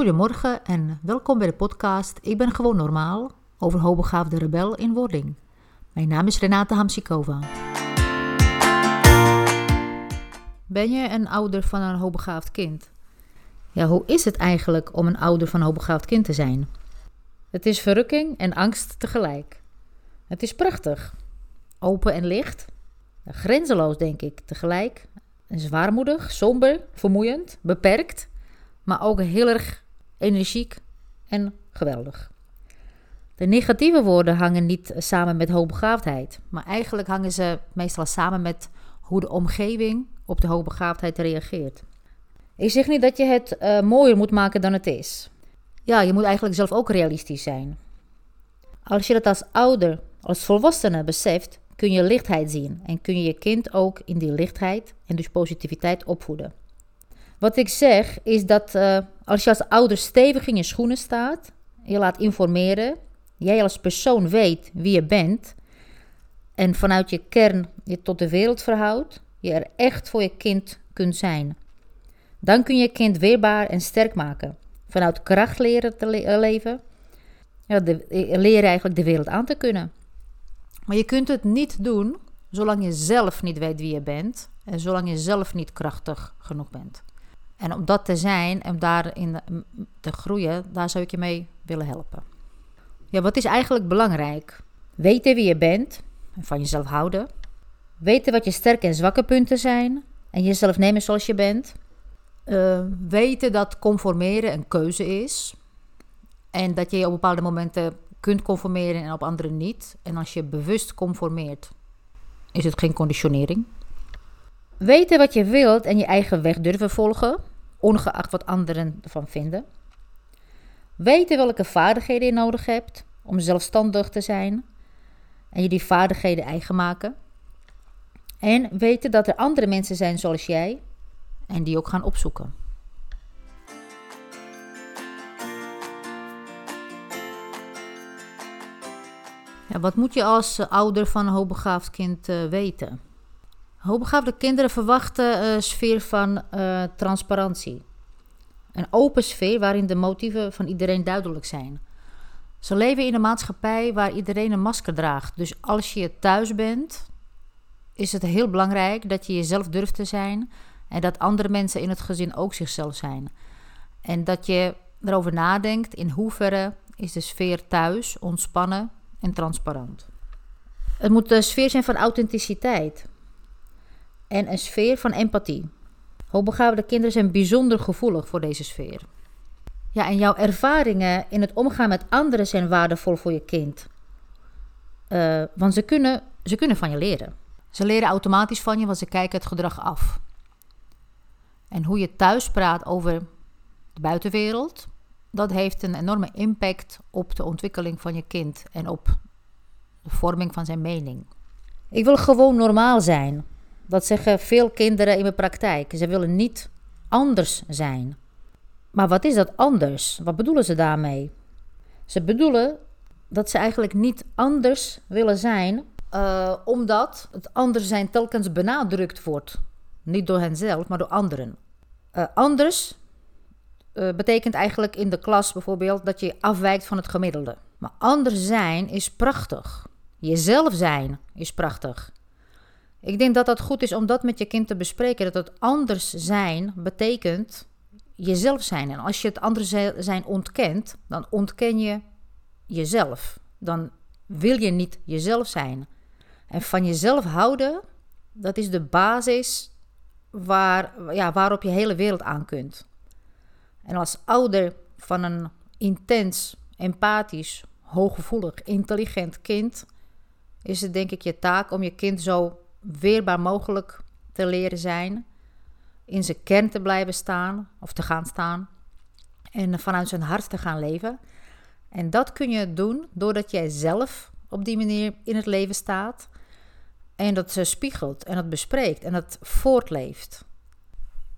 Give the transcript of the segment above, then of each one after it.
Goedemorgen en welkom bij de podcast Ik ben gewoon normaal over hoogbegaafde rebel in wording. Mijn naam is Renate Hamsikova. Ben je een ouder van een hoogbegaafd kind? Ja, hoe is het eigenlijk om een ouder van een hoogbegaafd kind te zijn? Het is verrukking en angst tegelijk. Het is prachtig, open en licht, grenzeloos denk ik tegelijk, zwaarmoedig, somber, vermoeiend, beperkt, maar ook heel erg energiek en geweldig. De negatieve woorden hangen niet samen met hoogbegaafdheid, maar eigenlijk hangen ze meestal samen met hoe de omgeving op de hoogbegaafdheid reageert. Ik zeg niet dat je het uh, mooier moet maken dan het is. Ja, je moet eigenlijk zelf ook realistisch zijn. Als je dat als ouder, als volwassene beseft, kun je lichtheid zien en kun je je kind ook in die lichtheid en dus positiviteit opvoeden. Wat ik zeg is dat uh, als je als ouder stevig in je schoenen staat, je laat informeren, jij als persoon weet wie je bent en vanuit je kern je tot de wereld verhoudt, je er echt voor je kind kunt zijn. Dan kun je je kind weerbaar en sterk maken. Vanuit kracht leren te le leven, ja, de, leren eigenlijk de wereld aan te kunnen. Maar je kunt het niet doen zolang je zelf niet weet wie je bent en zolang je zelf niet krachtig genoeg bent. En om dat te zijn en daarin te groeien, daar zou ik je mee willen helpen. Ja, wat is eigenlijk belangrijk? Weten wie je bent en van jezelf houden. Weten wat je sterke en zwakke punten zijn en jezelf nemen zoals je bent. Uh, weten dat conformeren een keuze is. En dat je je op bepaalde momenten kunt conformeren en op andere niet. En als je bewust conformeert, is het geen conditionering. Weten wat je wilt en je eigen weg durven volgen, ongeacht wat anderen ervan vinden. Weten welke vaardigheden je nodig hebt om zelfstandig te zijn en je die vaardigheden eigen maken. En weten dat er andere mensen zijn zoals jij en die ook gaan opzoeken. Ja, wat moet je als eh, ouder van een hoogbegaafd kind uh, weten? Hoogbegaafde kinderen verwachten een sfeer van uh, transparantie. Een open sfeer waarin de motieven van iedereen duidelijk zijn. Ze leven in een maatschappij waar iedereen een masker draagt. Dus als je thuis bent, is het heel belangrijk dat je jezelf durft te zijn en dat andere mensen in het gezin ook zichzelf zijn. En dat je erover nadenkt in hoeverre is de sfeer thuis ontspannen en transparant. Het moet een sfeer zijn van authenticiteit en een sfeer van empathie. Hoogbegaafde kinderen zijn bijzonder gevoelig voor deze sfeer. Ja, en jouw ervaringen in het omgaan met anderen zijn waardevol voor je kind. Uh, want ze kunnen, ze kunnen van je leren. Ze leren automatisch van je, want ze kijken het gedrag af. En hoe je thuis praat over de buitenwereld, dat heeft een enorme impact op de ontwikkeling van je kind en op de vorming van zijn mening. Ik wil gewoon normaal zijn. Dat zeggen veel kinderen in mijn praktijk. Ze willen niet anders zijn. Maar wat is dat anders? Wat bedoelen ze daarmee? Ze bedoelen dat ze eigenlijk niet anders willen zijn, uh, omdat het anders zijn telkens benadrukt wordt. Niet door henzelf, maar door anderen. Uh, anders uh, betekent eigenlijk in de klas bijvoorbeeld dat je afwijkt van het gemiddelde. Maar anders zijn is prachtig. Jezelf zijn is prachtig. Ik denk dat dat goed is om dat met je kind te bespreken. Dat het anders zijn betekent jezelf zijn. En als je het anders zijn ontkent, dan ontken je jezelf. Dan wil je niet jezelf zijn. En van jezelf houden, dat is de basis waar, ja, waarop je hele wereld aan kunt. En als ouder van een intens, empathisch, hooggevoelig, intelligent kind, is het denk ik je taak om je kind zo weerbaar mogelijk te leren zijn, in zijn kern te blijven staan of te gaan staan en vanuit zijn hart te gaan leven. En dat kun je doen doordat jij zelf op die manier in het leven staat en dat ze spiegelt en dat bespreekt en dat voortleeft.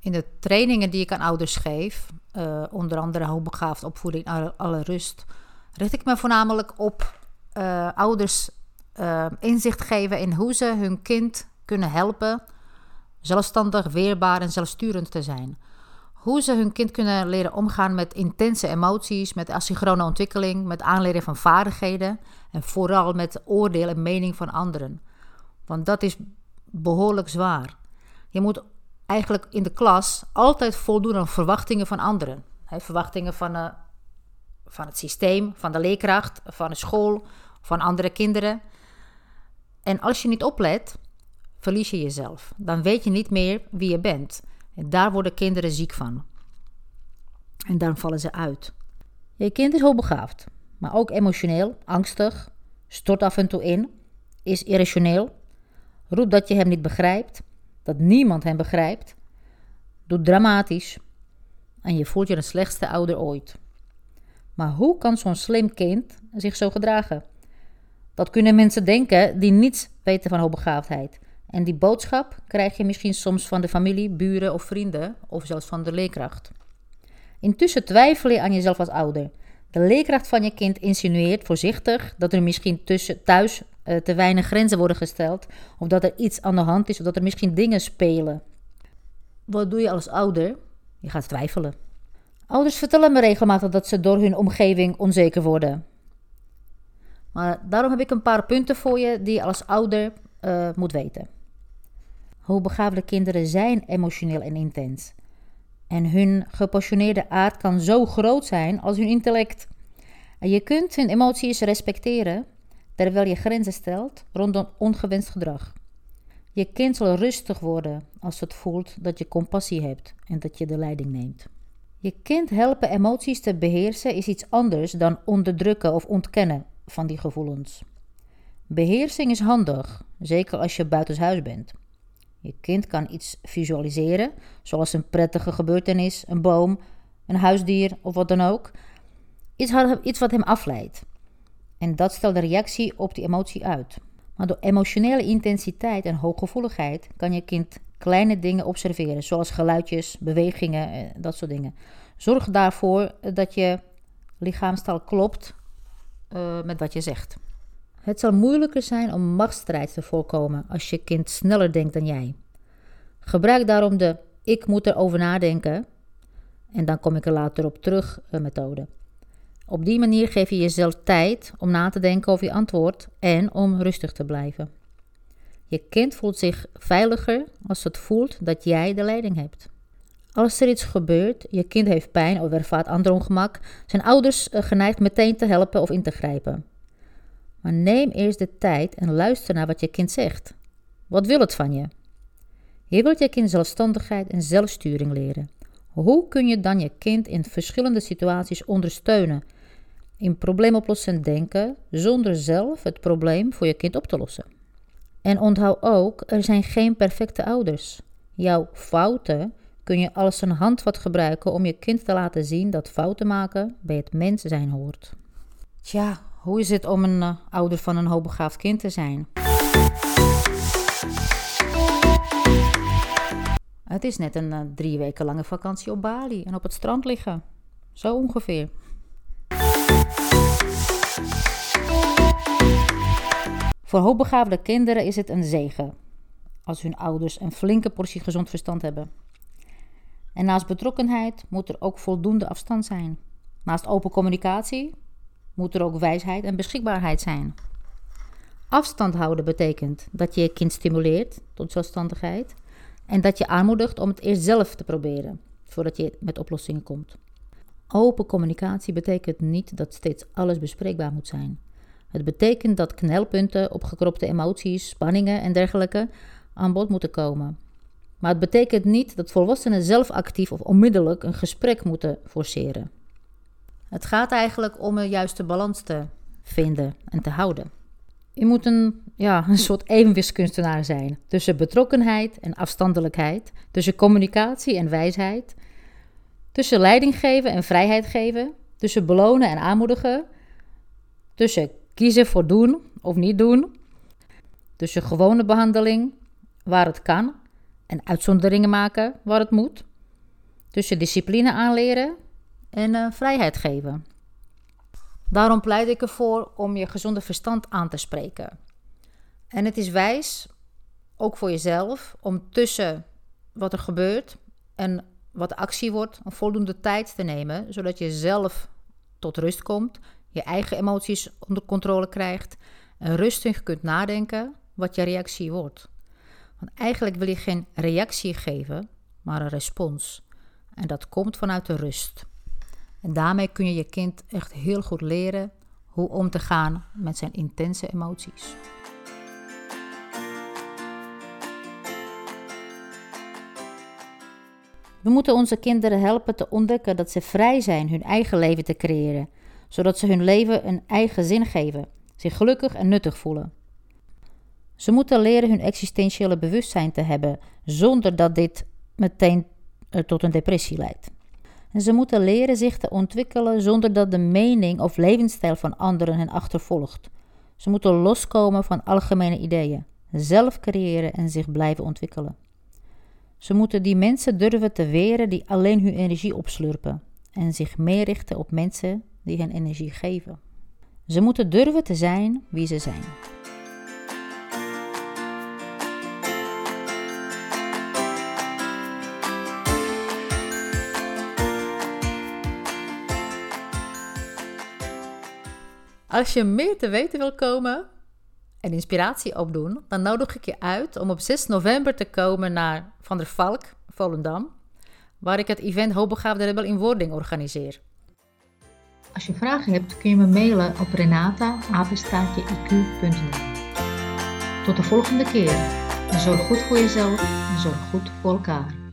In de trainingen die ik aan ouders geef, uh, onder andere hoogbegaafd opvoeding, alle, alle, rust, richt ik me voornamelijk op uh, ouders uh, inzicht geven in hoe ze hun kind kunnen helpen zelfstandig, weerbaar en zelfsturend te zijn. hoe ze hun kind kunnen leren omgaan met intense emoties, met asynchrone ontwikkeling, met aanleren van vaardigheden en vooral met oordeel en mening van anderen. Want dat is behoorlijk zwaar. Je moet eigenlijk in de klas altijd voldoen aan verwachtingen van anderen. verwachtingen van, uh, van het systeem, van de leerkracht, van de school, van andere kinderen. En als je niet oplet, verlies je jezelf. Dan weet je niet meer wie je bent. En daar worden kinderen ziek van. En dan vallen ze uit. Je kind is hoogbegaafd, maar ook emotioneel, angstig, stort af en toe in, is irrationeel, roept dat je hem niet begrijpt, dat niemand hem begrijpt, doet dramatisch en je voelt je de slechtste ouder ooit. Maar hoe kan zo'n slim kind zich zo gedragen? Dat kunnen mensen denken die niets weten van hoogbegaafdheid. En die boodschap krijg je misschien soms van de familie, buren of vrienden, of zelfs van de leerkracht. Intussen twijfel je aan jezelf als ouder. De leerkracht van je kind insinueert voorzichtig dat er misschien tussen, thuis uh, te weinig grenzen worden gesteld, of dat er iets aan de hand is, of dat er misschien dingen spelen. Wat doe je als ouder? Je gaat twijfelen. Ouders vertellen me regelmatig dat ze door hun omgeving onzeker worden. Maar daarom heb ik een paar punten voor je die je als ouder uh, moet weten. Hoogbegaafde kinderen zijn emotioneel en intens. En hun gepassioneerde aard kan zo groot zijn als hun intellect. En je kunt hun emoties respecteren terwijl je grenzen stelt rondom ongewenst gedrag. Je kind zal rustig worden als het voelt dat je compassie hebt en dat je de leiding neemt. Je kind helpen emoties te beheersen is iets anders dan onderdrukken of ontkennen van die gevoelens. Beheersing is handig, zeker als je buitenshuis bent. Je kind kan iets visualiseren, zoals een prettige gebeurtenis, een boom, een huisdier of wat dan ook. Iets, wat hem afleidt. En dat stelt de reactie op die emotie uit. Maar door emotionele intensiteit en hooggevoeligheid kan je kind kleine dingen observeren, zoals geluidjes, bewegingen, eh, dat soort dingen. Zorg daarvoor dat je lichaamstaal klopt uh, met wat je zegt. Het zal moeilijker zijn om machtsstrijd te voorkomen als je kind sneller denkt dan jij. Gebruik daarom de ik moet erover nadenken en dan kom ik er later op terug uh, methode. Op die manier geef je jezelf tijd om na te denken over je antwoord en om rustig te blijven. Je kind voelt zich veiliger als het voelt dat jij de leiding hebt. Als er iets gebeurt, je kind heeft pijn of ervaart ander ongemak, zijn ouders eh, geneigd meteen te helpen of in te grijpen. Maar neem eerst de tijd en luister naar wat je kind zegt. Wat wil het van je? Je wilt je kind zelfstandigheid en zelfsturing leren. Hoe kun je dan je kind in verschillende situaties ondersteunen? In probleemoplossend denken zonder zelf het probleem voor je kind op te lossen. En onthoud ook, er zijn geen perfecte ouders. Jouw fouten kun je als een handvat gebruiken om je kind te laten zien dat fouten maken bij het mens zijn hoort. Tja, hoe is het om een uh, ouder van een hoogbegaafd kind te zijn? Het is net een uh, drie weken lange vakantie op Bali en op het strand liggen. Zo ongeveer. Voor hoogbegaafde kinderen is het een zegen als hun ouders een flinke portie gezond verstand hebben. En naast betrokkenheid moet er ook voldoende afstand zijn. Naast open communicatie moet er ook wijsheid en beschikbaarheid zijn. Afstand houden betekent dat je je kind stimuleert tot zelfstandigheid en dat je aanmoedigt om het eerst zelf te proberen voordat je met oplossingen komt. Open communicatie betekent niet dat steeds alles bespreekbaar moet zijn. Het betekent dat knelpunten, opgekropte emoties, spanningen en dergelijke aan bod moeten komen. Maar het betekent niet dat volwassenen zelf actief of onmiddellijk een gesprek moeten forceren. Het gaat eigenlijk om een juiste balans te vinden en te houden. Je moet een, ja, een soort evenwichtskunstenaar zijn tussen betrokkenheid en afstandelijkheid, tussen communicatie en wijsheid, tussen leiding geven en vrijheid geven, tussen belonen en aanmoedigen, tussen kiezen voor doen of niet doen, tussen gewone behandeling waar het kan en uitzonderingen maken waar het moet, tussen discipline aanleren en uh, vrijheid geven. Daarom pleit ik ervoor om je gezonde verstand aan te spreken. En het is wijs, ook voor jezelf, om tussen wat er gebeurt en wat actie wordt om voldoende tijd te nemen, zodat je zelf tot rust komt, je eigen emoties onder controle krijgt en rustig kunt nadenken wat je reactie wordt. Want eigenlijk wil je geen reactie geven, maar een respons. En dat komt vanuit de rust. En daarmee kun je je kind echt heel goed leren hoe om te gaan met zijn intense emoties. We moeten onze kinderen helpen te ontdekken dat ze vrij zijn hun eigen leven te creëren, zodat ze hun leven een eigen zin geven, zich gelukkig en nuttig voelen. Ze moeten leren hun existentiële bewustzijn te hebben, zonder dat dit meteen eh, tot een depressie leidt. En ze moeten leren zich te ontwikkelen zonder dat de mening of levensstijl van anderen hen achtervolgt. Ze moeten loskomen van algemene ideeën, zelf creëren en zich blijven ontwikkelen. Ze moeten die mensen durven te weren die alleen hun energie opslurpen en zich meer richten op mensen die hen energie geven. Ze moeten durven te zijn wie ze zijn. Als je meer te weten wil komen en inspiratie opdoen, dan nodig ik je uit om op 6 november te komen naar Van der Valk, Volendam, waar ik het event Hoogbegaafde Rebel in Wording organiseer. Als je vragen hebt, kun je me mailen op renata.iq.nl. Tot de volgende keer. zorg goed voor jezelf en zorg goed voor elkaar.